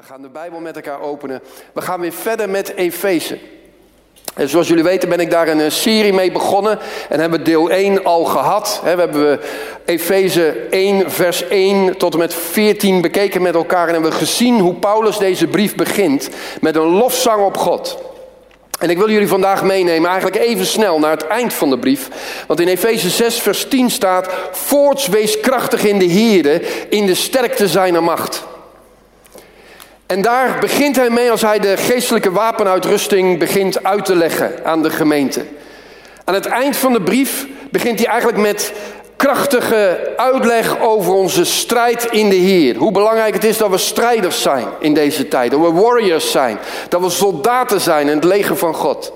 We gaan de Bijbel met elkaar openen. We gaan weer verder met Efeze. En zoals jullie weten ben ik daar een eh, serie mee begonnen en hebben deel 1 al gehad. We hebben Efeze 1 vers 1 tot en met 14 bekeken met elkaar en hebben gezien hoe Paulus deze brief begint met een lofzang op God. En ik wil jullie vandaag meenemen, eigenlijk even snel naar het eind van de brief. Want in Efeze 6, vers 10 staat: Voorts wees krachtig in de Here, in de sterkte zijner macht. En daar begint hij mee als hij de geestelijke wapenuitrusting begint uit te leggen aan de gemeente. Aan het eind van de brief begint hij eigenlijk met krachtige uitleg over onze strijd in de Heer. Hoe belangrijk het is dat we strijders zijn in deze tijd. Dat we warriors zijn. Dat we soldaten zijn in het leger van God.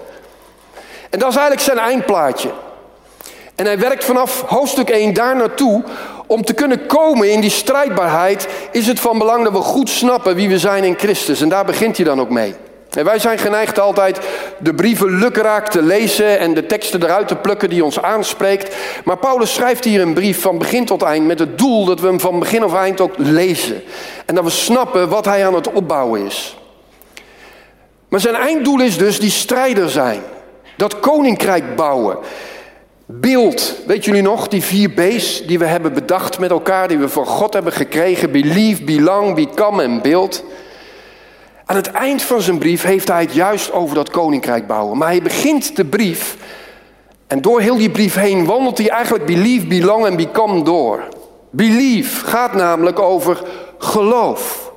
En dat is eigenlijk zijn eindplaatje. En hij werkt vanaf hoofdstuk 1 daar naartoe om te kunnen komen in die strijdbaarheid is het van belang dat we goed snappen wie we zijn in Christus. En daar begint hij dan ook mee. En wij zijn geneigd altijd de brieven lukraak te lezen en de teksten eruit te plukken die ons aanspreekt. Maar Paulus schrijft hier een brief van begin tot eind met het doel dat we hem van begin of eind ook lezen. En dat we snappen wat hij aan het opbouwen is. Maar zijn einddoel is dus die strijder zijn. Dat koninkrijk bouwen. Beeld, weet jullie nog, die vier B's die we hebben bedacht met elkaar, die we van God hebben gekregen: believe, belong, become en beeld. Aan het eind van zijn brief heeft hij het juist over dat koninkrijk bouwen. Maar hij begint de brief en door heel die brief heen wandelt hij eigenlijk believe, belong en become door. Believe gaat namelijk over geloof.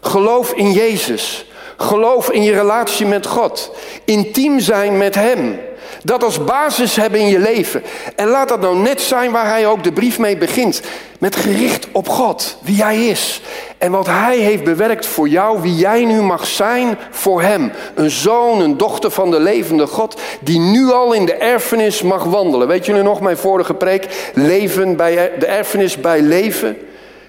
Geloof in Jezus. Geloof in je relatie met God. Intiem zijn met Hem. Dat als basis hebben in je leven. En laat dat nou net zijn waar hij ook de brief mee begint. Met gericht op God, wie hij is. En wat hij heeft bewerkt voor jou, wie jij nu mag zijn voor hem. Een zoon, een dochter van de levende God, die nu al in de erfenis mag wandelen. Weet jullie nog mijn vorige preek? Leven bij de erfenis bij leven.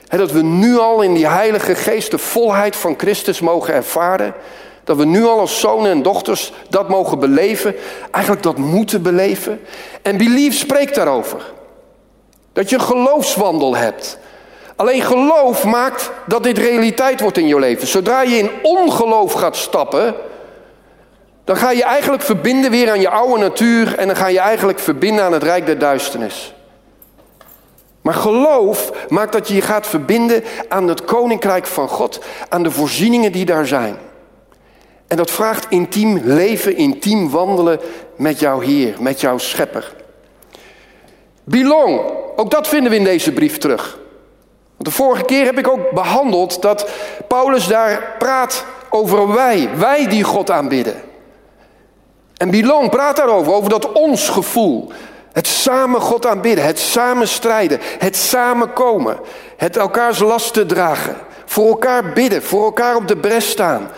dat we nu al in die heilige geest de volheid van Christus mogen ervaren. Dat we nu al als zonen en dochters dat mogen beleven. Eigenlijk dat moeten beleven. En Belief spreekt daarover. Dat je een geloofswandel hebt. Alleen geloof maakt dat dit realiteit wordt in je leven. Zodra je in ongeloof gaat stappen, dan ga je eigenlijk verbinden weer aan je oude natuur en dan ga je eigenlijk verbinden aan het rijk der duisternis. Maar geloof maakt dat je je gaat verbinden aan het koninkrijk van God, aan de voorzieningen die daar zijn. En dat vraagt intiem leven, intiem wandelen met jouw Heer, met jouw Schepper. Belong, ook dat vinden we in deze brief terug. Want de vorige keer heb ik ook behandeld dat Paulus daar praat over wij, wij die God aanbidden. En Belong praat daarover, over dat ons gevoel. Het samen God aanbidden, het samen strijden, het samen komen, het elkaars lasten dragen, voor elkaar bidden, voor elkaar op de bres staan,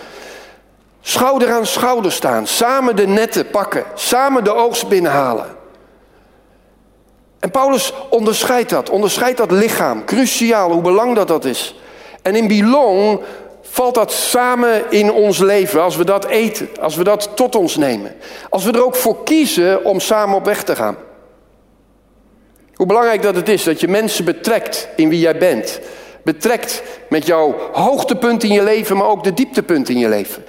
Schouder aan schouder staan, samen de netten pakken, samen de oogst binnenhalen. En Paulus onderscheidt dat, onderscheidt dat lichaam, cruciaal, hoe belangrijk dat dat is. En in Bilong valt dat samen in ons leven, als we dat eten, als we dat tot ons nemen. Als we er ook voor kiezen om samen op weg te gaan. Hoe belangrijk dat het is dat je mensen betrekt in wie jij bent. Betrekt met jouw hoogtepunt in je leven, maar ook de dieptepunt in je leven.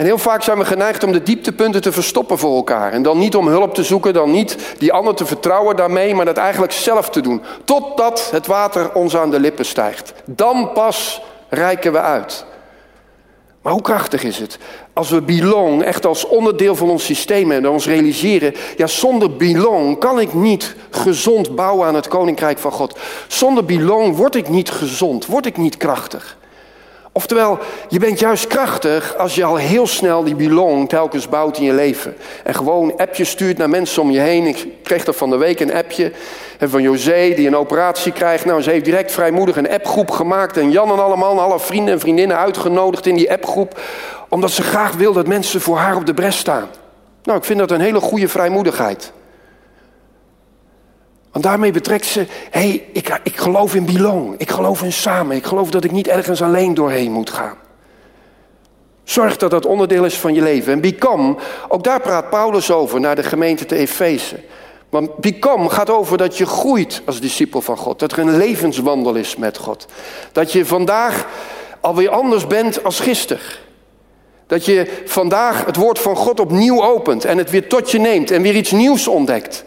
En heel vaak zijn we geneigd om de dieptepunten te verstoppen voor elkaar. En dan niet om hulp te zoeken, dan niet die ander te vertrouwen daarmee, maar dat eigenlijk zelf te doen. Totdat het water ons aan de lippen stijgt. Dan pas reiken we uit. Maar hoe krachtig is het als we belong echt als onderdeel van ons systeem en ons realiseren, ja zonder belong kan ik niet gezond bouwen aan het koninkrijk van God. Zonder belong word ik niet gezond, word ik niet krachtig. Oftewel, je bent juist krachtig als je al heel snel die belong telkens bouwt in je leven. En gewoon appjes stuurt naar mensen om je heen. Ik kreeg er van de week een appje van José die een operatie krijgt. Nou, ze heeft direct vrijmoedig een appgroep gemaakt. En Jan en allemaal, alle vrienden en vriendinnen uitgenodigd in die appgroep. Omdat ze graag wil dat mensen voor haar op de bres staan. Nou, ik vind dat een hele goede vrijmoedigheid. Want daarmee betrekt ze, hé, hey, ik, ik geloof in belong. Ik geloof in samen. Ik geloof dat ik niet ergens alleen doorheen moet gaan. Zorg dat dat onderdeel is van je leven. En become, ook daar praat Paulus over naar de gemeente te Efeze. Want become gaat over dat je groeit als discipel van God. Dat er een levenswandel is met God. Dat je vandaag alweer anders bent als gisteren. Dat je vandaag het woord van God opnieuw opent en het weer tot je neemt en weer iets nieuws ontdekt.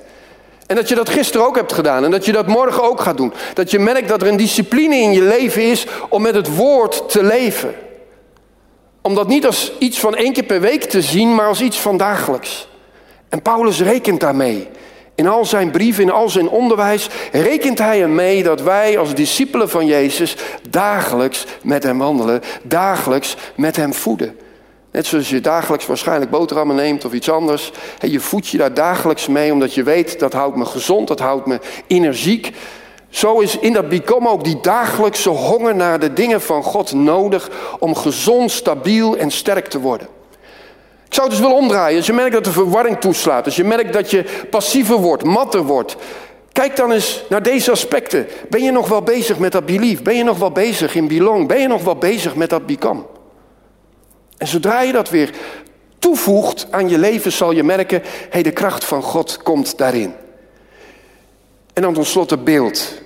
En dat je dat gisteren ook hebt gedaan en dat je dat morgen ook gaat doen. Dat je merkt dat er een discipline in je leven is om met het woord te leven. Om dat niet als iets van één keer per week te zien, maar als iets van dagelijks. En Paulus rekent daarmee. In al zijn brieven, in al zijn onderwijs, rekent hij ermee dat wij als discipelen van Jezus dagelijks met hem wandelen, dagelijks met hem voeden. Net zoals je dagelijks waarschijnlijk boterhammen neemt of iets anders. je voedt je daar dagelijks mee omdat je weet dat houdt me gezond, dat houdt me energiek. Zo is in dat become ook die dagelijkse honger naar de dingen van God nodig om gezond, stabiel en sterk te worden. Ik zou het dus willen omdraaien. Als je merkt dat de verwarring toeslaat, als je merkt dat je passiever wordt, matter wordt, kijk dan eens naar deze aspecten. Ben je nog wel bezig met dat belief? Ben je nog wel bezig in belong? Ben je nog wel bezig met dat become? En zodra je dat weer toevoegt aan je leven, zal je merken, hé, hey, de kracht van God komt daarin. En dan tenslotte beeld.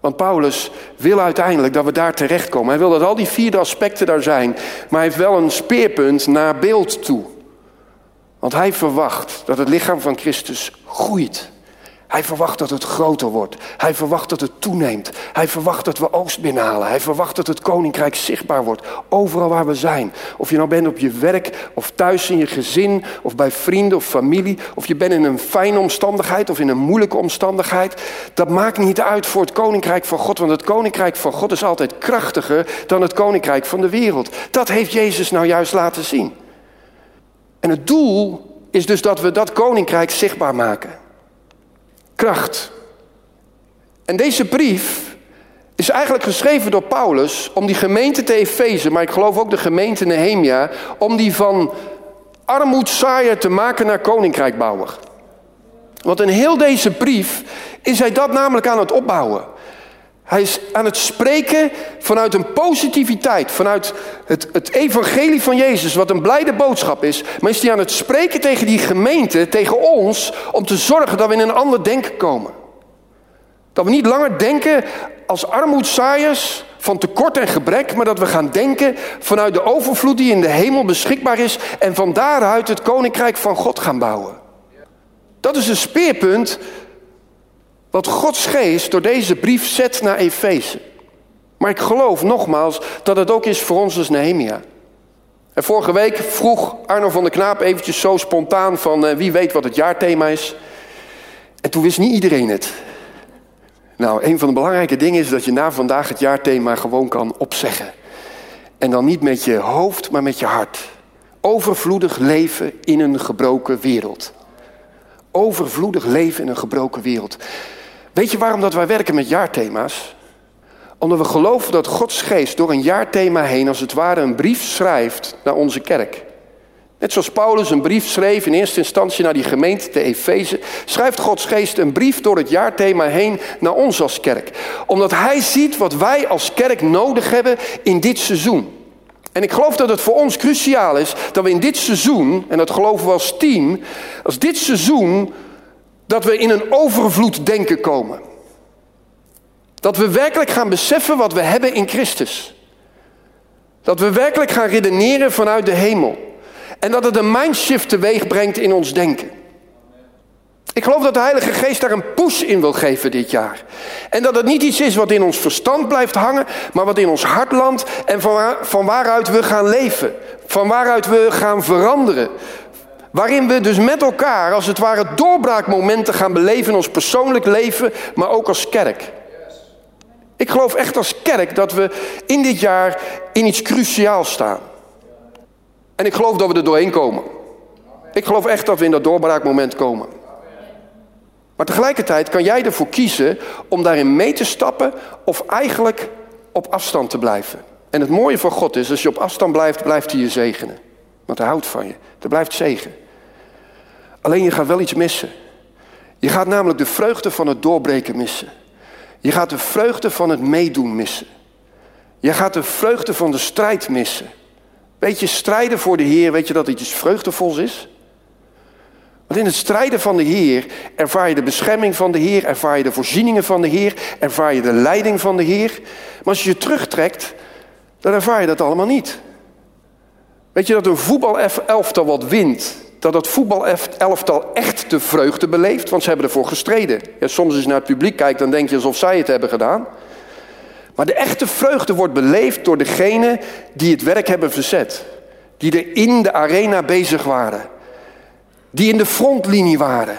Want Paulus wil uiteindelijk dat we daar terechtkomen. Hij wil dat al die vierde aspecten daar zijn. Maar hij heeft wel een speerpunt naar beeld toe. Want hij verwacht dat het lichaam van Christus groeit. Hij verwacht dat het groter wordt. Hij verwacht dat het toeneemt. Hij verwacht dat we oogst binnenhalen. Hij verwacht dat het koninkrijk zichtbaar wordt. Overal waar we zijn. Of je nou bent op je werk, of thuis in je gezin, of bij vrienden of familie. Of je bent in een fijne omstandigheid of in een moeilijke omstandigheid. Dat maakt niet uit voor het koninkrijk van God. Want het koninkrijk van God is altijd krachtiger dan het koninkrijk van de wereld. Dat heeft Jezus nou juist laten zien. En het doel is dus dat we dat koninkrijk zichtbaar maken kracht. En deze brief is eigenlijk geschreven door Paulus om die gemeente te Efeze, maar ik geloof ook de gemeente Nehemia, om die van armoedzaaier te maken naar koninkrijkbouwer. Want in heel deze brief is hij dat namelijk aan het opbouwen. Hij is aan het spreken vanuit een positiviteit, vanuit het, het, evangelie van Jezus, wat een blijde boodschap is. Maar is hij aan het spreken tegen die gemeente, tegen ons, om te zorgen dat we in een ander denken komen. Dat we niet langer denken als armoedzaaiers van tekort en gebrek, maar dat we gaan denken vanuit de overvloed die in de hemel beschikbaar is en van daaruit het koninkrijk van God gaan bouwen. Dat is een speerpunt wat Gods geest door deze brief zet naar Efeze. Maar ik geloof nogmaals dat het ook is voor ons als Nehemia. En vorige week vroeg Arno van der Knaap eventjes zo spontaan van uh, wie weet wat het jaarthema is. En toen wist niet iedereen het. Nou, een van de belangrijke dingen is dat je na vandaag het jaarthema gewoon kan opzeggen. En dan niet met je hoofd, maar met je hart. Overvloedig leven in een gebroken wereld. Overvloedig leven in een gebroken wereld. Weet je waarom dat wij werken met jaarthema's? Omdat we geloven dat Gods geest door een jaarthema heen als het ware een brief schrijft naar onze kerk. Net zoals Paulus een brief schreef in eerste instantie naar die gemeente te Efeze, schrijft Gods geest een brief door het jaarthema heen naar ons als kerk. Omdat hij ziet wat wij als kerk nodig hebben in dit seizoen. En ik geloof dat het voor ons cruciaal is dat we in dit seizoen, en dat geloven we als team, als dit seizoen dat we in een overvloed denken komen. Dat we werkelijk gaan beseffen wat we hebben in Christus. Dat we werkelijk gaan redeneren vanuit de hemel. En dat het een mindshift teweeg brengt in ons denken. Ik geloof dat de Heilige Geest daar een push in wil geven dit jaar. En dat het niet iets is wat in ons verstand blijft hangen, maar wat in ons hart landt en van, van waaruit we gaan leven. Van waaruit we gaan veranderen. Waarin we dus met elkaar als het ware doorbraakmomenten gaan beleven in ons persoonlijk leven, maar ook als kerk. Ik geloof echt als kerk dat we in dit jaar in iets cruciaals staan. En ik geloof dat we er doorheen komen. Ik geloof echt dat we in dat doorbraakmoment komen. Maar tegelijkertijd kan jij ervoor kiezen om daarin mee te stappen of eigenlijk op afstand te blijven. En het mooie van God is, als je op afstand blijft, blijft hij je zegenen. Want hij houdt van je. Er blijft zegen. Alleen je gaat wel iets missen. Je gaat namelijk de vreugde van het doorbreken missen. Je gaat de vreugde van het meedoen missen. Je gaat de vreugde van de strijd missen. Weet je, strijden voor de Heer, weet je dat het iets vreugdevols is? Want in het strijden van de Heer ervaar je de bescherming van de Heer, ervaar je de voorzieningen van de Heer, ervaar je de leiding van de Heer. Maar als je je terugtrekt, dan ervaar je dat allemaal niet. Weet je dat een voetbalelftal wat wint, dat dat voetbalelftal echt de vreugde beleeft, want ze hebben ervoor gestreden. Soms als je naar het publiek kijkt, dan denk je alsof zij het hebben gedaan. Maar de echte vreugde wordt beleefd door degenen die het werk hebben verzet. Die er in de arena bezig waren. Die in de frontlinie waren.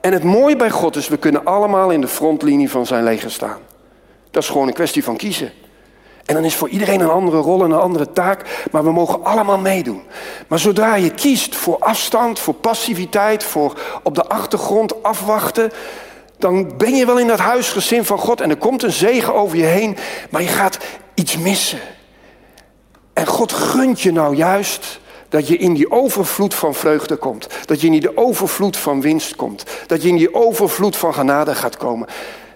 En het mooie bij God is, we kunnen allemaal in de frontlinie van zijn leger staan. Dat is gewoon een kwestie van kiezen. En dan is voor iedereen een andere rol en een andere taak, maar we mogen allemaal meedoen. Maar zodra je kiest voor afstand, voor passiviteit, voor op de achtergrond afwachten, dan ben je wel in dat huisgezin van God en er komt een zegen over je heen, maar je gaat iets missen. En God gunt je nou juist dat je in die overvloed van vreugde komt. Dat je in die overvloed van winst komt. Dat je in die overvloed van genade gaat komen.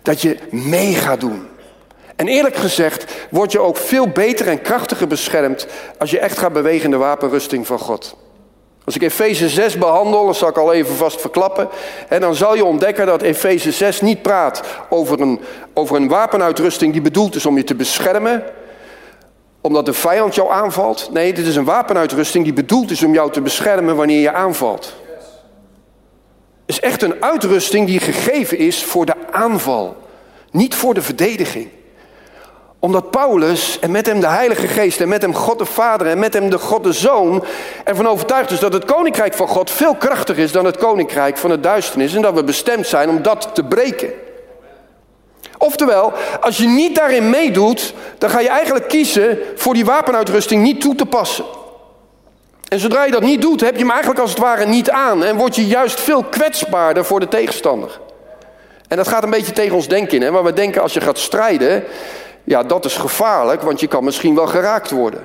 Dat je mee gaat doen. En eerlijk gezegd word je ook veel beter en krachtiger beschermd als je echt gaat bewegen in de wapenrusting van God. Als ik Efeze 6 behandel, dat zal ik al even vast verklappen, en dan zal je ontdekken dat Efeze 6 niet praat over een, over een wapenuitrusting die bedoeld is om je te beschermen, omdat de vijand jou aanvalt. Nee, dit is een wapenuitrusting die bedoeld is om jou te beschermen wanneer je aanvalt. Het is echt een uitrusting die gegeven is voor de aanval, niet voor de verdediging omdat Paulus en met hem de Heilige Geest en met hem God de Vader en met hem de God de Zoon ervan overtuigd is dat het koninkrijk van God veel krachtiger is dan het koninkrijk van de duisternis en dat we bestemd zijn om dat te breken. Oftewel, als je niet daarin meedoet, dan ga je eigenlijk kiezen voor die wapenuitrusting niet toe te passen. En zodra je dat niet doet, heb je hem eigenlijk als het ware niet aan en word je juist veel kwetsbaarder voor de tegenstander. En dat gaat een beetje tegen ons denken hè? waar we denken als je gaat strijden, ja, dat is gevaarlijk, want je kan misschien wel geraakt worden.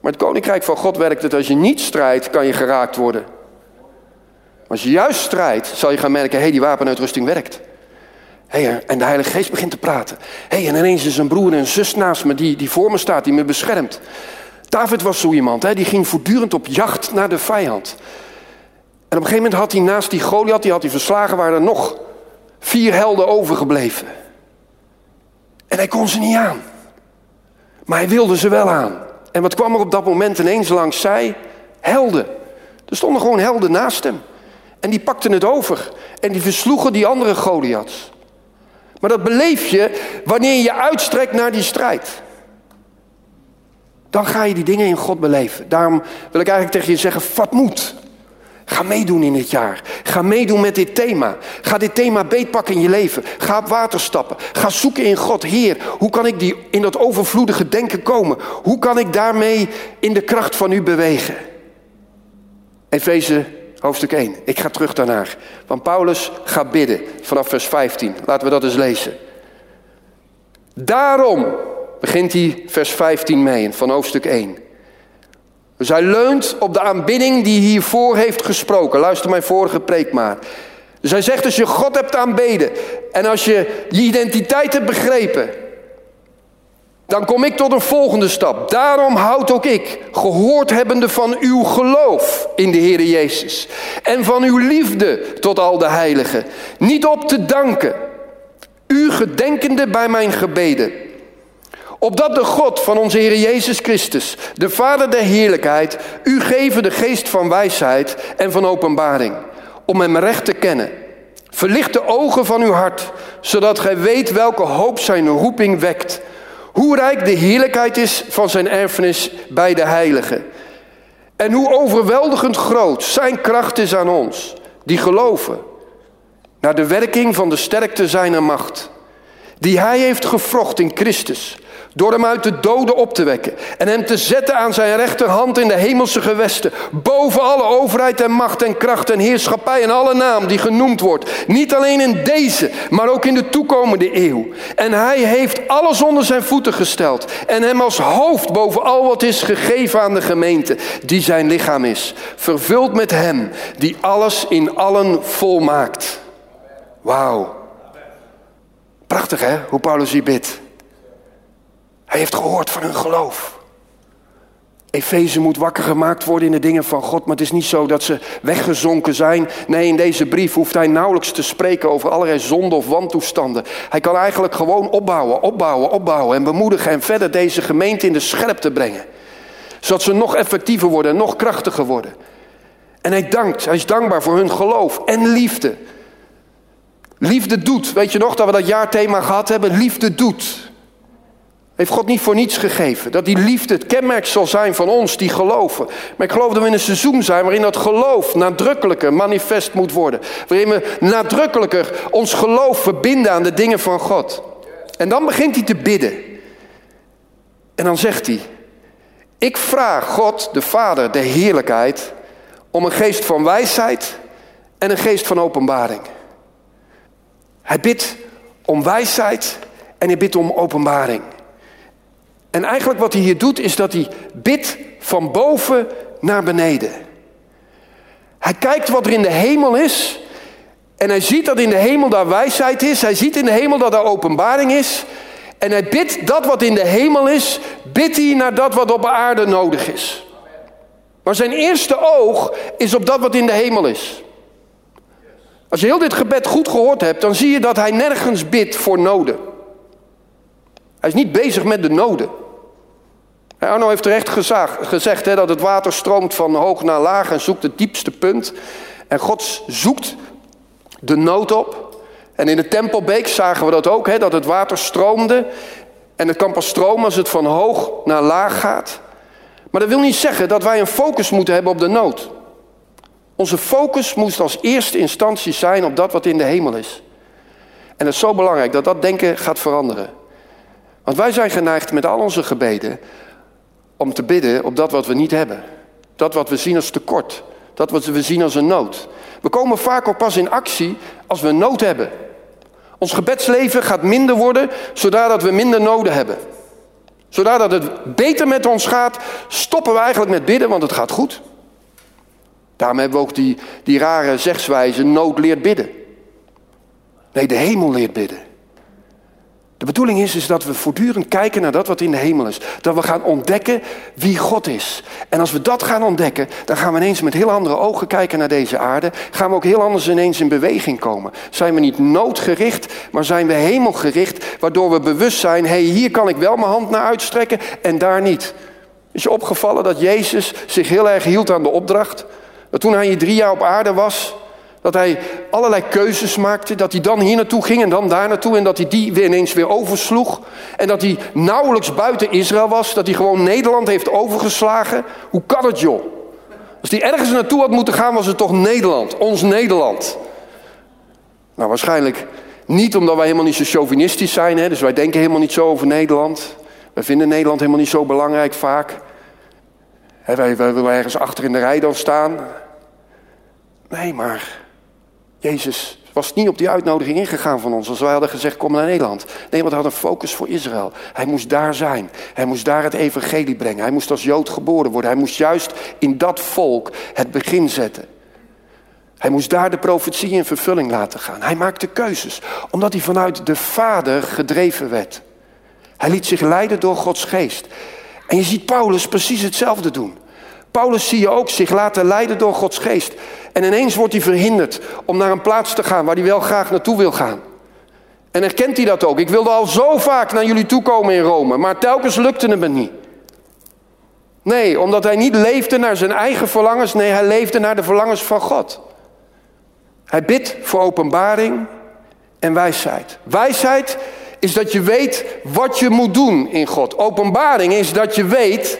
Maar het koninkrijk van God werkt het als je niet strijdt, kan je geraakt worden. Als je juist strijdt, zal je gaan merken, hé, hey, die wapenuitrusting werkt. Hey, en de Heilige Geest begint te praten. Hey, en ineens is een broer en een zus naast me die, die voor me staat, die me beschermt. David was zo iemand, hè, die ging voortdurend op jacht naar de vijand. En op een gegeven moment had hij naast die Goliath, die had hij verslagen, waren er nog vier helden overgebleven. En hij kon ze niet aan. Maar hij wilde ze wel aan. En wat kwam er op dat moment ineens langs zij? Helden. Er stonden gewoon helden naast hem. En die pakten het over. En die versloegen die andere Goliaths. Maar dat beleef je wanneer je uitstrekt naar die strijd. Dan ga je die dingen in God beleven. Daarom wil ik eigenlijk tegen je zeggen, vat moed. Ga meedoen in dit jaar. Ga meedoen met dit thema. Ga dit thema beetpakken in je leven. Ga op water stappen. Ga zoeken in God. Heer, hoe kan ik die, in dat overvloedige denken komen? Hoe kan ik daarmee in de kracht van u bewegen? Efeze hoofdstuk 1. Ik ga terug daarnaar. Want Paulus gaat bidden vanaf vers 15. Laten we dat eens lezen. Daarom begint hij vers 15 mee van hoofdstuk 1. Hij leunt op de aanbidding die hiervoor heeft gesproken. Luister mijn vorige preek maar. Dus hij zegt als je God hebt aanbeden en als je je identiteit hebt begrepen, dan kom ik tot een volgende stap. Daarom houd ook ik, gehoord hebbende van uw geloof in de Heer Jezus en van uw liefde tot al de heiligen, niet op te danken, u gedenkende bij mijn gebeden Opdat de God van onze Heer Jezus Christus, de Vader der heerlijkheid, u geven de geest van wijsheid en van openbaring, om hem recht te kennen. Verlicht de ogen van uw hart, zodat gij weet welke hoop zijn roeping wekt. Hoe rijk de heerlijkheid is van zijn erfenis bij de heiligen. En hoe overweldigend groot zijn kracht is aan ons, die geloven, naar de werking van de sterkte zijner macht, die hij heeft gevrocht in Christus door hem uit de doden op te wekken en hem te zetten aan zijn rechterhand in de hemelse gewesten, boven alle overheid en macht en kracht en heerschappij en alle naam die genoemd wordt, niet alleen in deze, maar ook in de toekomende eeuw. En hij heeft alles onder zijn voeten gesteld en hem als hoofd boven al wat is gegeven aan de gemeente, die zijn lichaam is, vervuld met hem die alles in allen volmaakt. Wauw. Prachtig hè, hoe Paulus hier bidt. Hij heeft gehoord van hun geloof. Efeze moet wakker gemaakt worden in de dingen van God, maar het is niet zo dat ze weggezonken zijn. Nee, in deze brief hoeft hij nauwelijks te spreken over allerlei zonde of wantoestanden. Hij kan eigenlijk gewoon opbouwen, opbouwen, opbouwen en bemoedigen en verder deze gemeente in de scherpte brengen. Zodat ze nog effectiever worden en nog krachtiger worden. En hij dankt, hij is dankbaar voor hun geloof en liefde. Liefde doet, weet je nog dat we dat jaarthema gehad hebben? Liefde doet. Heeft God niet voor niets gegeven. Dat die liefde het kenmerk zal zijn van ons die geloven. Maar ik geloof dat we in een seizoen zijn waarin dat geloof nadrukkelijker manifest moet worden. Waarin we nadrukkelijker ons geloof verbinden aan de dingen van God. En dan begint hij te bidden. En dan zegt hij: Ik vraag God, de Vader, de heerlijkheid, om een geest van wijsheid en een geest van openbaring. Hij bidt om wijsheid en hij bidt om openbaring. En eigenlijk wat hij hier doet is dat hij bidt van boven naar beneden. Hij kijkt wat er in de hemel is. En hij ziet dat in de hemel daar wijsheid is. Hij ziet in de hemel dat er openbaring is. En hij bidt dat wat in de hemel is, bidt hij naar dat wat op aarde nodig is. Maar zijn eerste oog is op dat wat in de hemel is. Als je heel dit gebed goed gehoord hebt, dan zie je dat hij nergens bidt voor noden. Hij is niet bezig met de noden. Arno heeft terecht gezegd hè, dat het water stroomt van hoog naar laag en zoekt het diepste punt. En God zoekt de nood op. En in de Tempelbeek zagen we dat ook, hè, dat het water stroomde. En het kan pas stromen als het van hoog naar laag gaat. Maar dat wil niet zeggen dat wij een focus moeten hebben op de nood. Onze focus moet als eerste instantie zijn op dat wat in de hemel is. En het is zo belangrijk dat dat denken gaat veranderen. Want wij zijn geneigd met al onze gebeden om te bidden op dat wat we niet hebben. Dat wat we zien als tekort. Dat wat we zien als een nood. We komen vaak ook pas in actie als we nood hebben. Ons gebedsleven gaat minder worden zodat we minder noden hebben. Zodat het beter met ons gaat, stoppen we eigenlijk met bidden, want het gaat goed. Daarom hebben we ook die, die rare zegswijze, nood leert bidden. Nee, de hemel leert bidden. De bedoeling is, is dat we voortdurend kijken naar dat wat in de hemel is. Dat we gaan ontdekken wie God is. En als we dat gaan ontdekken, dan gaan we ineens met heel andere ogen kijken naar deze aarde. Gaan we ook heel anders ineens in beweging komen. Zijn we niet noodgericht, maar zijn we hemelgericht. Waardoor we bewust zijn, hé, hier kan ik wel mijn hand naar uitstrekken en daar niet. Is je opgevallen dat Jezus zich heel erg hield aan de opdracht? Dat toen hij hier drie jaar op aarde was, dat hij allerlei keuzes maakte. Dat hij dan hier naartoe ging en dan daar naartoe. En dat hij die weer ineens weer oversloeg. En dat hij nauwelijks buiten Israël was. Dat hij gewoon Nederland heeft overgeslagen. Hoe kan het joh? Als hij ergens naartoe had moeten gaan was het toch Nederland. Ons Nederland. Nou waarschijnlijk niet omdat wij helemaal niet zo chauvinistisch zijn. Hè? Dus wij denken helemaal niet zo over Nederland. Wij vinden Nederland helemaal niet zo belangrijk vaak. Wij, wij willen ergens achter in de rij dan staan. Nee, maar Jezus was niet op die uitnodiging ingegaan van ons als wij hadden gezegd kom naar Nederland. Nee, want hij had een focus voor Israël. Hij moest daar zijn. Hij moest daar het evangelie brengen. Hij moest als Jood geboren worden. Hij moest juist in dat volk het begin zetten. Hij moest daar de profetie in vervulling laten gaan. Hij maakte keuzes, omdat hij vanuit de Vader gedreven werd. Hij liet zich leiden door Gods geest. En je ziet Paulus precies hetzelfde doen. Paulus zie je ook zich laten leiden door Gods geest. En ineens wordt hij verhinderd om naar een plaats te gaan waar hij wel graag naartoe wil gaan. En erkent hij dat ook. Ik wilde al zo vaak naar jullie toe komen in Rome, maar telkens lukte het me niet. Nee, omdat hij niet leefde naar zijn eigen verlangens, nee, hij leefde naar de verlangens van God. Hij bidt voor openbaring en wijsheid. Wijsheid is dat je weet wat je moet doen in God. Openbaring is dat je weet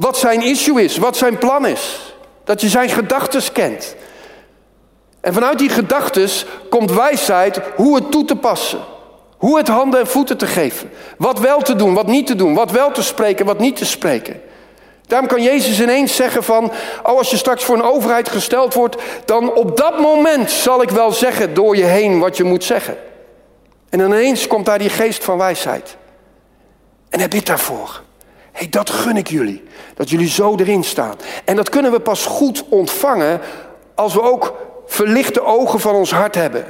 wat zijn issue is, wat zijn plan is. Dat je zijn gedachten kent. En vanuit die gedachten komt wijsheid hoe het toe te passen. Hoe het handen en voeten te geven. Wat wel te doen, wat niet te doen. Wat wel te spreken, wat niet te spreken. Daarom kan Jezus ineens zeggen van, oh als je straks voor een overheid gesteld wordt, dan op dat moment zal ik wel zeggen door je heen wat je moet zeggen. En ineens komt daar die geest van wijsheid. En hij bidt daarvoor hey, dat gun ik jullie. Dat jullie zo erin staan. En dat kunnen we pas goed ontvangen als we ook verlichte ogen van ons hart hebben.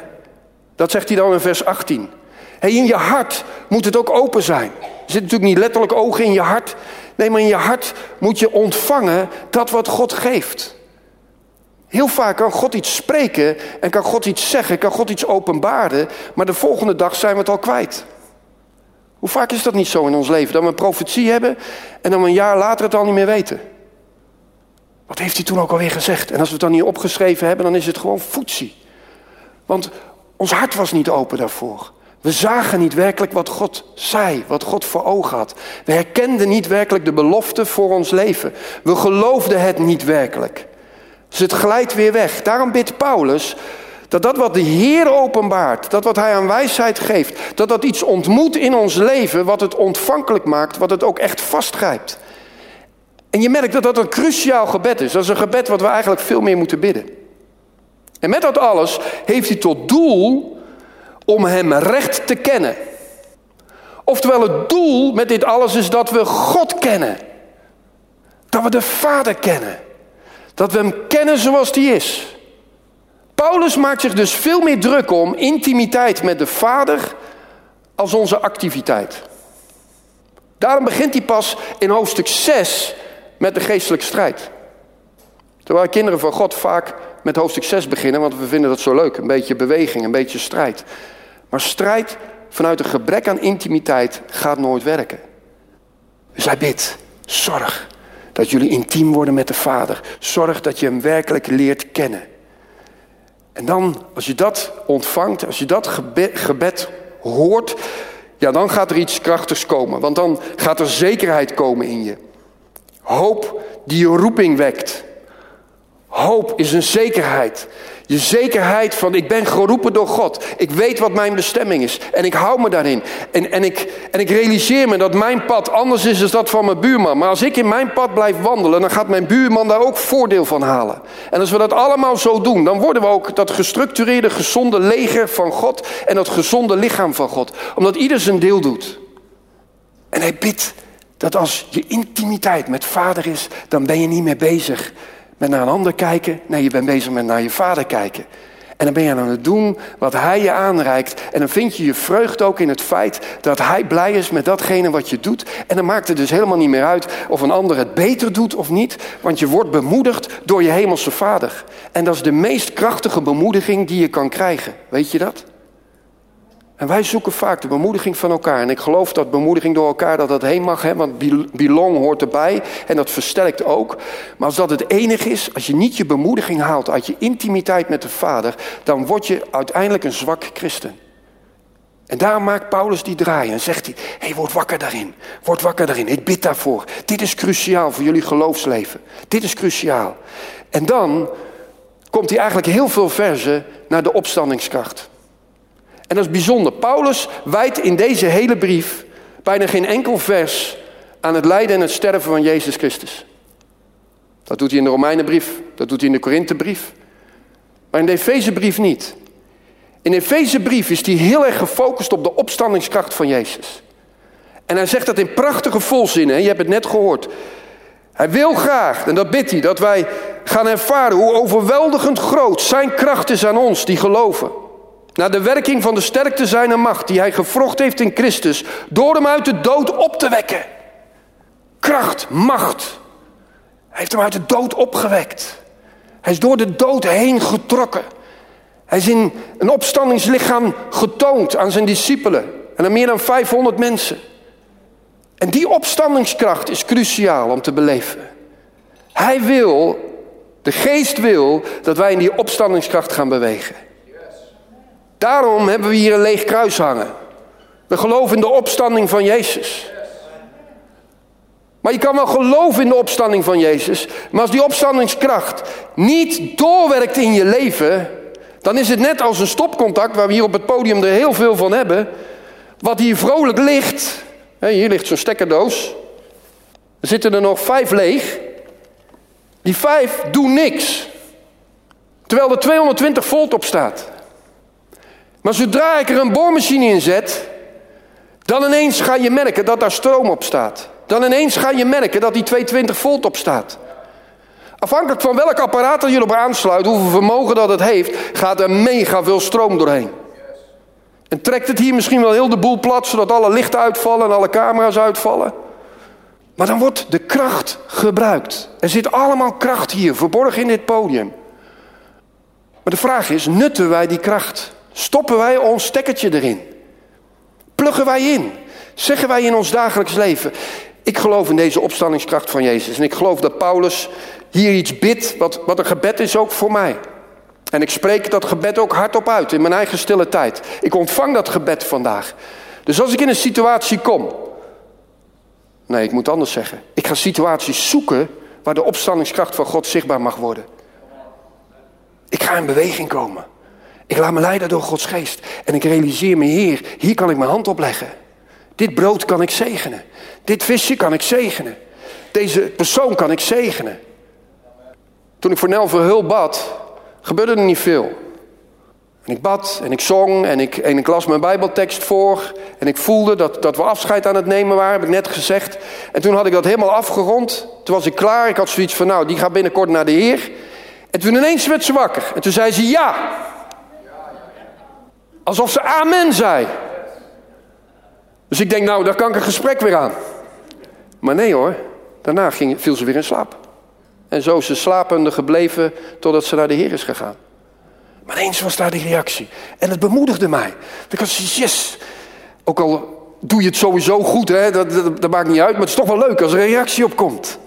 Dat zegt hij dan in vers 18. Hey, in je hart moet het ook open zijn. Er zitten natuurlijk niet letterlijk ogen in je hart. Nee, maar in je hart moet je ontvangen dat wat God geeft. Heel vaak kan God iets spreken en kan God iets zeggen, kan God iets openbaren, maar de volgende dag zijn we het al kwijt. Hoe vaak is dat niet zo in ons leven? Dat we een profetie hebben en dan een jaar later het al niet meer weten. Wat heeft hij toen ook alweer gezegd? En als we het dan niet opgeschreven hebben, dan is het gewoon voetsie. Want ons hart was niet open daarvoor. We zagen niet werkelijk wat God zei, wat God voor ogen had. We herkenden niet werkelijk de belofte voor ons leven. We geloofden het niet werkelijk. Dus het glijdt weer weg. Daarom bidt Paulus dat dat wat de Heer openbaart, dat wat Hij aan wijsheid geeft, dat dat iets ontmoet in ons leven wat het ontvankelijk maakt, wat het ook echt vastgrijpt. En je merkt dat dat een cruciaal gebed is. Dat is een gebed wat we eigenlijk veel meer moeten bidden. En met dat alles heeft hij tot doel om Hem recht te kennen. Oftewel, het doel met dit alles is dat we God kennen. Dat we de Vader kennen. Dat we Hem kennen zoals die is. Paulus maakt zich dus veel meer druk om intimiteit met de Vader als onze activiteit. Daarom begint hij pas in hoofdstuk 6 met de geestelijke strijd. Terwijl kinderen van God vaak met hoofdstuk 6 beginnen, want we vinden dat zo leuk. Een beetje beweging, een beetje strijd. Maar strijd vanuit een gebrek aan intimiteit gaat nooit werken. Dus hij bidt, zorg dat jullie intiem worden met de Vader. Zorg dat je hem werkelijk leert kennen. En dan, als je dat ontvangt, als je dat gebed, hoort, ja, dan gaat er iets krachtigs komen. Want dan gaat er zekerheid komen in je. Hoop die je roeping wekt. Hoop is een zekerheid. Je zekerheid van ik ben geroepen door God. Ik weet wat mijn bestemming is. En ik hou me daarin. En, en, ik, en ik realiseer me dat mijn pad anders is dan dat van mijn buurman. Maar als ik in mijn pad blijf wandelen, dan gaat mijn buurman daar ook voordeel van halen. En als we dat allemaal zo doen, dan worden we ook dat gestructureerde, gezonde leger van God. En dat gezonde lichaam van God. Omdat ieder zijn deel doet. En hij bidt dat als je intimiteit met vader is, dan ben je niet meer bezig met naar een ander kijken. Nee, je bent bezig met naar je vader kijken. En dan ben je aan het doen wat hij je aanreikt. En dan vind je je vreugde ook in het feit dat hij blij is met datgene wat je doet. En dan maakt het dus helemaal niet meer uit of een ander het beter doet of niet. Want je wordt bemoedigd door je hemelse vader. En dat is de meest krachtige bemoediging die je kan krijgen. Weet je dat? En wij zoeken vaak de bemoediging van elkaar. En ik geloof dat bemoediging door elkaar dat dat heen mag. Hè, want belong hoort erbij. En dat versterkt ook. Maar als dat het enige is, als je niet je bemoediging haalt uit je intimiteit met de Vader. Dan word je uiteindelijk een zwak christen. En daar maakt Paulus die draai en zegt hij: Hé, hey, word wakker daarin. Word wakker daarin. Ik bid daarvoor. Dit is cruciaal voor jullie geloofsleven. Dit is cruciaal. En dan komt hij eigenlijk heel veel verzen naar de opstandingskracht. En dat is bijzonder. Paulus wijdt in deze hele brief bijna geen enkel vers aan het lijden en het sterven van Jezus Christus. Dat doet hij in de Romeinenbrief, dat doet hij in de Korinthebrief. Maar in de Efezebrief niet. In de Efezebrief is hij heel erg gefocust op de opstandingskracht van Jezus. En hij zegt dat in prachtige volzinnen, je hebt het net gehoord. Hij wil graag, en dat bidt hij, dat wij gaan ervaren hoe overweldigend groot zijn kracht is aan ons die geloven. Naar de werking van de sterkte zijner macht die hij gevrocht heeft in Christus. Door hem uit de dood op te wekken. Kracht, macht. Hij heeft hem uit de dood opgewekt. Hij is door de dood heen getrokken. Hij is in een opstandingslichaam getoond aan zijn discipelen. En aan meer dan 500 mensen. En die opstandingskracht is cruciaal om te beleven. Hij wil, de geest wil, dat wij in die opstandingskracht gaan bewegen. Daarom hebben we hier een leeg kruis hangen. We geloven in de opstanding van Jezus. Maar je kan wel geloven in de opstanding van Jezus. Maar als die opstandingskracht niet doorwerkt in je leven. Dan is het net als een stopcontact, waar we hier op het podium er heel veel van hebben. Wat hier vrolijk ligt. Hier ligt zo'n stekkerdoos. Er zitten er nog vijf leeg. Die vijf doen niks. Terwijl er 220 volt op staat. Maar zodra ik er een boormachine in zet, dan ineens ga je merken dat daar stroom op staat. Dan ineens ga je merken dat die 220 volt op staat. Afhankelijk van welk apparaat er je op aansluit, hoeveel vermogen dat het heeft, gaat er mega veel stroom doorheen. En trekt het hier misschien wel heel de boel plat, zodat alle lichten uitvallen en alle camera's uitvallen. Maar dan wordt de kracht gebruikt. Er zit allemaal kracht hier, verborgen in dit podium. Maar de vraag is, nutten wij die kracht? Stoppen wij ons stekkertje erin? Pluggen wij in? Zeggen wij in ons dagelijks leven, ik geloof in deze opstandingskracht van Jezus. En ik geloof dat Paulus hier iets bidt, wat, wat een gebed is ook voor mij. En ik spreek dat gebed ook hardop uit in mijn eigen stille tijd. Ik ontvang dat gebed vandaag. Dus als ik in een situatie kom. Nee, ik moet anders zeggen. Ik ga situaties zoeken waar de opstandingskracht van God zichtbaar mag worden. Ik ga in beweging komen. Ik laat me leiden door Gods geest. En ik realiseer me, Heer, hier kan ik mijn hand op leggen. Dit brood kan ik zegenen. Dit visje kan ik zegenen. Deze persoon kan ik zegenen. Toen ik voor Nel hulp bad, gebeurde er niet veel. En ik bad en ik zong en ik, en ik las mijn Bijbeltekst voor. En ik voelde dat, dat we afscheid aan het nemen waren, heb ik net gezegd. En toen had ik dat helemaal afgerond. Toen was ik klaar. Ik had zoiets van, nou, die gaat binnenkort naar de Heer. En toen ineens werd ze wakker. En toen zei ze ja. Alsof ze amen zei. Dus ik denk, nou, daar kan ik een gesprek weer aan. Maar nee hoor, daarna ging, viel ze weer in slaap. En zo is ze slapende gebleven totdat ze naar de Heer is gegaan. Maar ineens was daar die reactie. En het bemoedigde mij. Ik had yes. Ook al doe je het sowieso goed, hè, dat, dat, dat, maakt niet uit. Maar het is toch wel leuk als er een reactie op komt.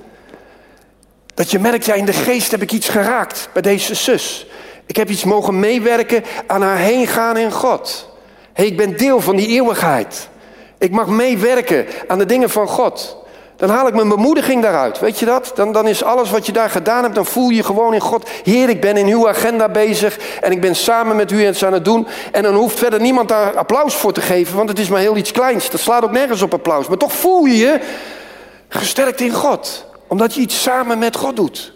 Dat je merkt, ja, in de geest heb ik iets geraakt bij deze zus. Ik heb iets mogen meewerken aan haar heen gaan in God. Hey, ik ben deel van die eeuwigheid. Ik mag meewerken aan de dingen van God. Dan haal ik mijn bemoediging daaruit. Weet je dat? Dan, dan is alles wat je daar gedaan hebt, dan voel je gewoon in God. Heer, ik ben in uw agenda bezig en ik ben samen met u iets aan het doen. En dan hoeft verder niemand daar applaus voor te geven, want het is maar heel iets kleins. Dat slaat ook nergens op applaus. Maar toch voel je je gesterkt in God, omdat je iets samen met God doet.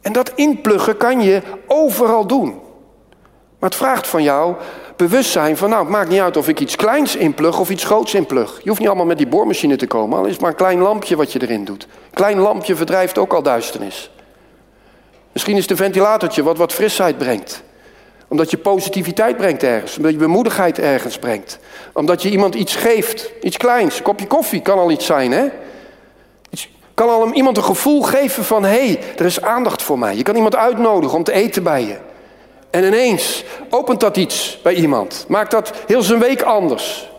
En dat inpluggen kan je overal doen. Maar het vraagt van jou bewustzijn van, nou, het maakt niet uit of ik iets kleins inplug of iets groots inplug. Je hoeft niet allemaal met die boormachine te komen, al is het maar een klein lampje wat je erin doet. Klein lampje verdrijft ook al duisternis. Misschien is het een ventilatortje wat wat frisheid brengt. Omdat je positiviteit brengt ergens. Omdat je bemoedigheid ergens brengt. Omdat je iemand iets geeft. Iets kleins. Een kopje koffie kan al iets zijn, hè? Kan al iemand een gevoel geven van... hé, hey, er is aandacht voor mij. Je kan iemand uitnodigen om te eten bij je. En ineens opent dat iets bij iemand. Maakt dat heel zijn week anders.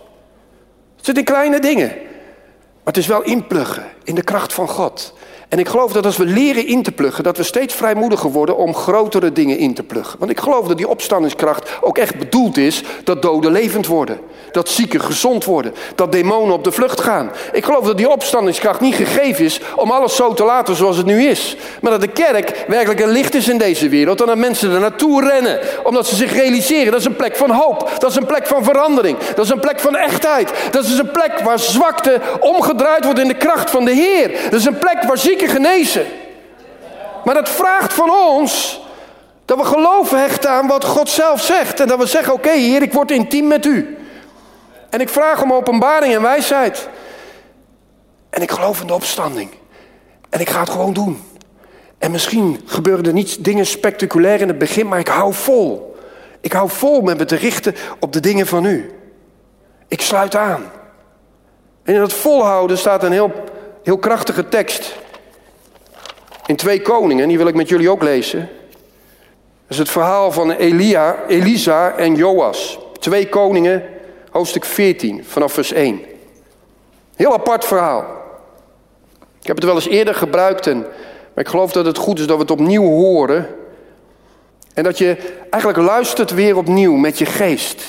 Het zit in kleine dingen. Maar het is wel inpluggen in de kracht van God. En ik geloof dat als we leren in te pluggen, dat we steeds vrijmoediger worden om grotere dingen in te pluggen. Want ik geloof dat die opstandingskracht ook echt bedoeld is dat doden levend worden. Dat zieken gezond worden. Dat demonen op de vlucht gaan. Ik geloof dat die opstandingskracht niet gegeven is om alles zo te laten zoals het nu is. Maar dat de kerk werkelijk een licht is in deze wereld. En dat mensen er naartoe rennen. Omdat ze zich realiseren dat is een plek van hoop. Dat is een plek van verandering. Dat is een plek van echtheid. Dat is een plek waar zwakte omgedraaid wordt in de kracht van de Heer. Dat is een plek waar zieken genezen. Maar dat vraagt van ons dat we geloven hechten aan wat God zelf zegt. En dat we zeggen, oké Heer, ik word intiem met u. En ik vraag om openbaring en wijsheid. En ik geloof in de opstanding. En ik ga het gewoon doen. En misschien gebeuren er niet dingen spectaculair in het begin, maar ik hou vol. Ik hou vol met me te richten op de dingen van u. Ik sluit aan. En in dat volhouden staat een heel, heel krachtige tekst. In twee koningen, die wil ik met jullie ook lezen. Dat is het verhaal van Elia, Elisa en Joas. Twee koningen, hoofdstuk 14, vanaf vers 1. Heel apart verhaal. Ik heb het wel eens eerder gebruikt, en, maar ik geloof dat het goed is dat we het opnieuw horen. En dat je eigenlijk luistert weer opnieuw met je geest.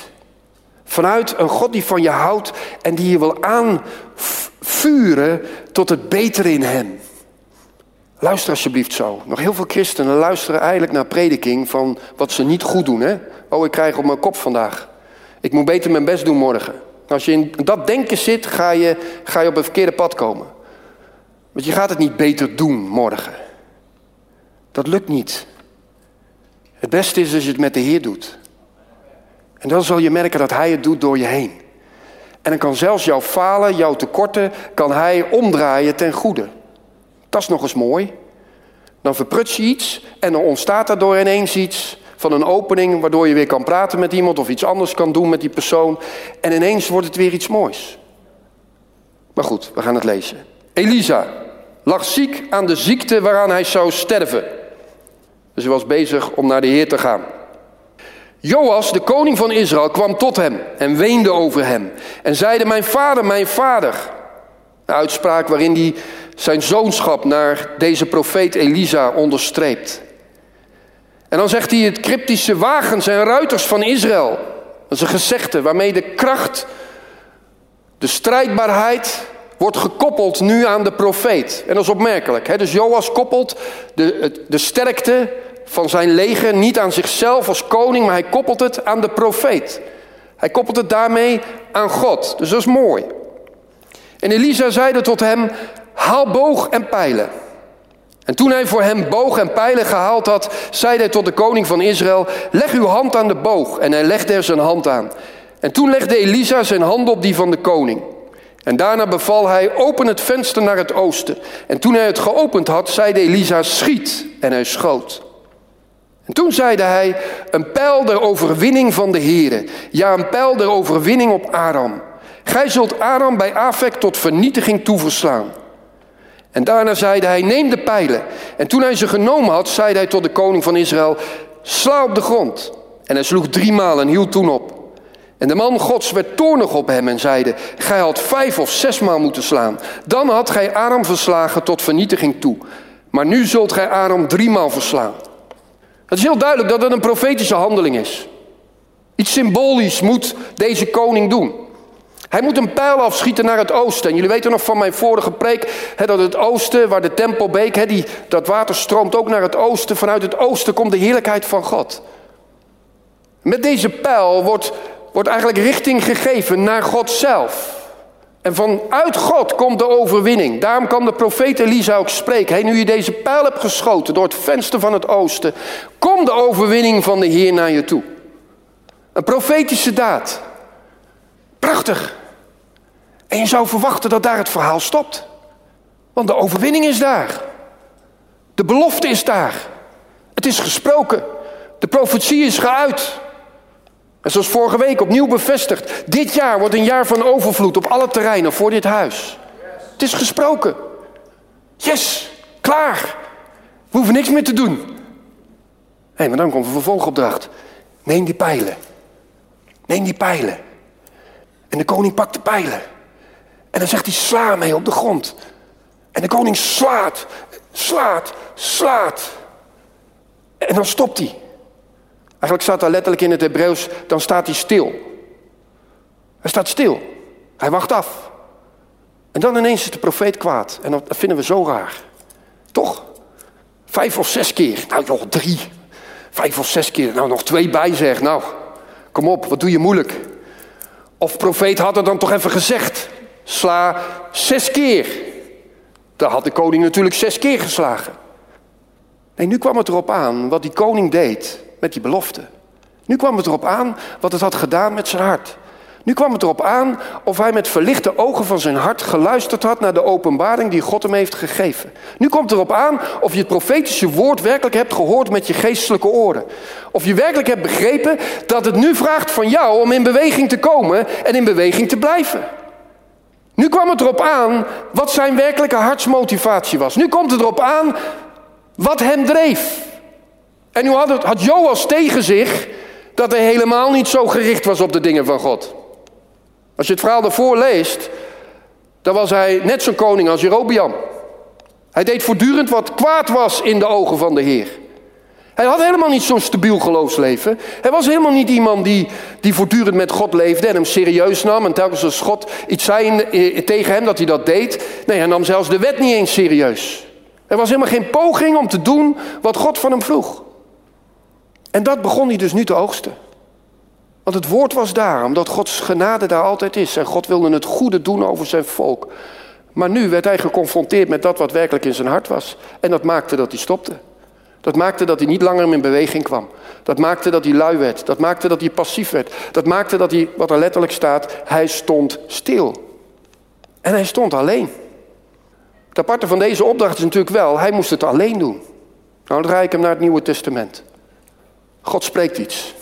Vanuit een God die van je houdt en die je wil aanvuren tot het betere in hem. Luister alsjeblieft zo. Nog heel veel christenen luisteren eigenlijk naar prediking van wat ze niet goed doen. Hè? Oh, ik krijg op mijn kop vandaag. Ik moet beter mijn best doen morgen. Als je in dat denken zit, ga je, ga je op een verkeerde pad komen. Want je gaat het niet beter doen morgen. Dat lukt niet. Het beste is als je het met de Heer doet. En dan zal je merken dat Hij het doet door je heen. En dan kan zelfs jouw falen, jouw tekorten, kan Hij omdraaien ten goede. Dat is nog eens mooi. Dan verpruts je iets en dan ontstaat er door ineens iets van een opening waardoor je weer kan praten met iemand of iets anders kan doen met die persoon. En ineens wordt het weer iets moois. Maar goed, we gaan het lezen. Elisa lag ziek aan de ziekte waaraan hij zou sterven. Dus hij was bezig om naar de Heer te gaan. Joas, de koning van Israël, kwam tot hem en weende over hem. En zeide, mijn vader, mijn vader. Uitspraak waarin hij zijn zoonschap naar deze profeet Elisa onderstreept. En dan zegt hij het cryptische wagens en ruiters van Israël. Dat is een gezegde waarmee de kracht, de strijdbaarheid wordt gekoppeld nu aan de profeet. En dat is opmerkelijk. Hè? Dus Joas koppelt de, de sterkte van zijn leger niet aan zichzelf als koning, maar hij koppelt het aan de profeet. Hij koppelt het daarmee aan God. Dus dat is mooi. En Elisa zeide tot hem: Haal boog en pijlen. En toen hij voor hem boog en pijlen gehaald had, zei hij tot de koning van Israël: Leg uw hand aan de boog. En hij legde er zijn hand aan. En toen legde Elisa zijn hand op die van de koning. En daarna beval hij: Open het venster naar het oosten. En toen hij het geopend had, zeide Elisa: Schiet. En hij schoot. En toen zeide hij: Een pijl der overwinning van de Heere. Ja, een pijl der overwinning op Aram. Gij zult Aram bij Afek tot vernietiging toeverslaan. En daarna zeide hij, neem de pijlen. En toen hij ze genomen had, zeide hij tot de koning van Israël, sla op de grond. En hij sloeg driemaal en hield toen op. En de man gods werd toornig op hem en zeide, gij had vijf of zesmaal moeten slaan. Dan had gij Aram verslagen tot vernietiging toe. Maar nu zult gij Aram driemaal verslaan. Het is heel duidelijk dat het een profetische handeling is. Iets symbolisch moet deze koning doen. Hij moet een pijl afschieten naar het oosten. En jullie weten nog van mijn vorige preek dat het oosten, waar de tempelbeek, he, die, dat water stroomt ook naar het oosten. Vanuit het oosten komt de heerlijkheid van God. Met deze pijl wordt, wordt eigenlijk richting gegeven naar God zelf. En vanuit God komt de overwinning. Daarom kan de profeet Elisa ook spreken. Hey, nu je deze pijl hebt geschoten door het venster van het oosten, komt de overwinning van de Heer naar je toe. Een profetische daad. Prachtig. En je zou verwachten dat daar het verhaal stopt. Want de overwinning is daar. De belofte is daar. Het is gesproken. De profetie is geuit. En zoals vorige week opnieuw bevestigd. Dit jaar wordt een jaar van overvloed op alle terreinen voor dit huis. Het is gesproken. Yes, klaar. We hoeven niks meer te doen. Hé, hey, maar dan komt een vervolgopdracht. Neem die pijlen. Neem die pijlen. En de koning pakt de pijlen. En dan zegt hij, sla mee op de grond. En de koning slaat, slaat, slaat. En dan stopt hij. Eigenlijk staat daar letterlijk in het Hebreeuws, dan staat hij stil. Hij staat stil. Hij wacht af. En dan ineens is de profeet kwaad. En dat vinden we zo raar. Toch? Vijf of zes keer. Nou nog drie. Vijf of zes keer. Nou nog twee bij zeg. Nou, kom op, wat doe je moeilijk. Of profeet had het dan toch even gezegd. Sla zes keer. Dan had de koning natuurlijk zes keer geslagen. Nee, nu kwam het erop aan wat die koning deed met die belofte. Nu kwam het erop aan wat het had gedaan met zijn hart. Nu kwam het erop aan of hij met verlichte ogen van zijn hart geluisterd had naar de openbaring die God hem heeft gegeven. Nu komt het erop aan of je het profetische woord werkelijk hebt gehoord met je geestelijke oren. Of je werkelijk hebt begrepen dat het nu vraagt van jou om in beweging te komen en in beweging te blijven. Nu kwam het erop aan wat zijn werkelijke hartsmotivatie was. Nu komt het erop aan wat hem dreef. En nu had, Joas tegen zich dat hij helemaal niet zo gericht was op de dingen van God. Als je het verhaal ervoor leest, dan was hij net zo'n koning als Jerobiam. Hij deed voortdurend wat kwaad was in de ogen van de Heer. Hij had helemaal niet zo'n stabiel geloofsleven. Hij was helemaal niet iemand die, die voortdurend met God leefde en hem serieus nam. En telkens als God iets zei tegen hem dat hij dat deed. Nee, hij nam zelfs de wet niet eens serieus. Er was helemaal geen poging om te doen wat God van hem vroeg. En dat begon hij dus nu te oogsten. Want het woord was daar, omdat Gods genade daar altijd is. En God wilde het goede doen over zijn volk. Maar nu werd hij geconfronteerd met dat wat werkelijk in zijn hart was. En dat maakte dat hij stopte. Dat maakte dat hij niet langer in beweging kwam. Dat maakte dat hij lui werd. Dat maakte dat hij passief werd. Dat maakte dat hij, wat er letterlijk staat, hij stond stil. En hij stond alleen. Het aparte van deze opdracht is natuurlijk wel, hij moest het alleen doen. Nou, dan draai ik hem naar het Nieuwe Testament. God spreekt iets.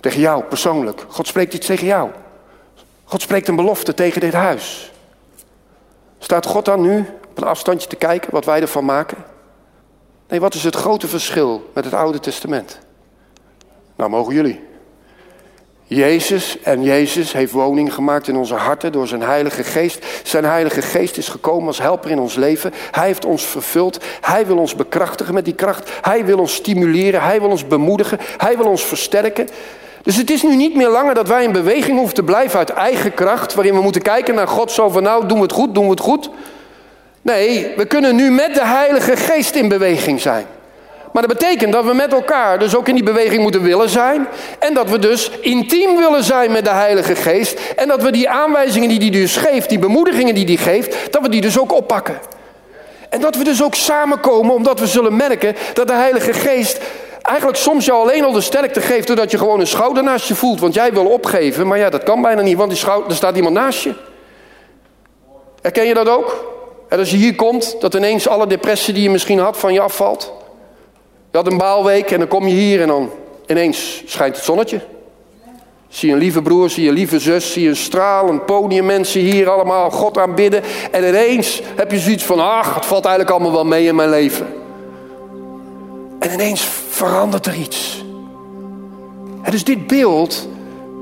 Tegen jou persoonlijk. God spreekt iets tegen jou. God spreekt een belofte tegen dit huis. Staat God dan nu op een afstandje te kijken wat wij ervan maken? Nee, wat is het grote verschil met het Oude Testament? Nou, mogen jullie. Jezus en Jezus heeft woning gemaakt in onze harten door zijn Heilige Geest. Zijn Heilige Geest is gekomen als helper in ons leven. Hij heeft ons vervuld. Hij wil ons bekrachtigen met die kracht. Hij wil ons stimuleren. Hij wil ons bemoedigen. Hij wil ons versterken. Dus het is nu niet meer langer dat wij in beweging hoeven te blijven uit eigen kracht, waarin we moeten kijken naar God zo van nou, doen we het goed, doen we het goed. Nee, we kunnen nu met de Heilige Geest in beweging zijn. Maar dat betekent dat we met elkaar dus ook in die beweging moeten willen zijn. En dat we dus intiem willen zijn met de Heilige Geest. En dat we die aanwijzingen die hij dus geeft, die bemoedigingen die hij geeft, dat we die dus ook oppakken. En dat we dus ook samenkomen omdat we zullen merken dat de Heilige Geest eigenlijk soms jou alleen al de sterkte geeft doordat je gewoon een schouder naast je voelt. Want jij wil opgeven, maar ja, dat kan bijna niet, want die schouder, er staat iemand naast je. Herken je dat ook? En als je hier komt, dat ineens alle depressie die je misschien had van je afvalt. Je had een baalweek en dan kom je hier en dan ineens schijnt het zonnetje. Zie een lieve broer, zie je lieve zus, zie een stralend podium mensen hier allemaal God aanbidden. En ineens heb je zoiets van, ach, het valt eigenlijk allemaal wel mee in mijn leven. En ineens verandert er iets. Dus dit beeld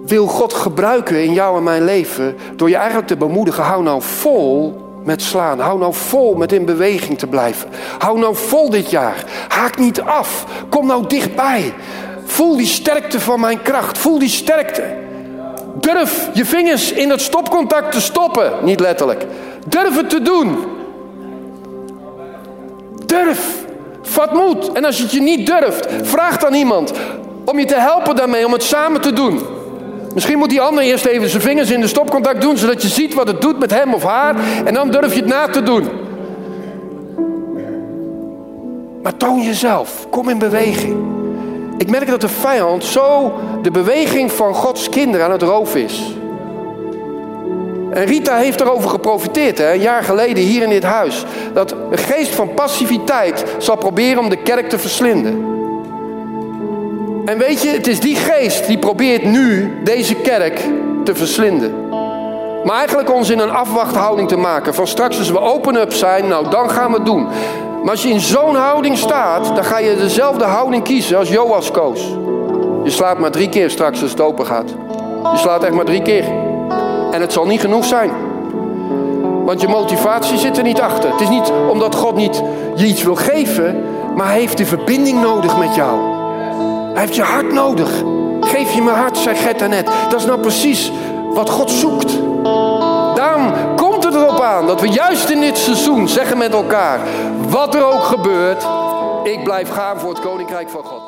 wil God gebruiken in jou en mijn leven door je eigenlijk te bemoedigen, hou nou vol met slaan. Hou nou vol met in beweging te blijven. Hou nou vol dit jaar. Haak niet af. Kom nou dichtbij. Voel die sterkte van mijn kracht. Voel die sterkte. Durf je vingers in het stopcontact te stoppen. Niet letterlijk. Durf het te doen. Durf. Vat moed. En als je het je niet durft, vraag dan iemand om je te helpen daarmee, om het samen te doen. Misschien moet die ander eerst even zijn vingers in de stopcontact doen, zodat je ziet wat het doet met hem of haar. En dan durf je het na te doen. Maar toon jezelf. Kom in beweging. Ik merk dat de vijand zo de beweging van Gods kinderen aan het roven is. En Rita heeft erover geprofiteerd, hè, een jaar geleden hier in dit huis. Dat een geest van passiviteit zal proberen om de kerk te verslinden. En weet je, het is die geest die probeert nu deze kerk te verslinden. Maar eigenlijk ons in een afwachthouding te maken. Van straks als we open-up zijn, nou dan gaan we het doen. Maar als je in zo'n houding staat, dan ga je dezelfde houding kiezen als Joas koos. Je slaat maar drie keer straks als het open gaat. Je slaat echt maar drie keer. En het zal niet genoeg zijn. Want je motivatie zit er niet achter. Het is niet omdat God niet je iets wil geven, maar hij heeft de verbinding nodig met jou. Hij heeft je hart nodig. Geef je mijn hart, zei Getta net. Dat is nou precies wat God zoekt. Daarom komt het erop aan dat we juist in dit seizoen zeggen met elkaar: wat er ook gebeurt, ik blijf gaan voor het koninkrijk van God.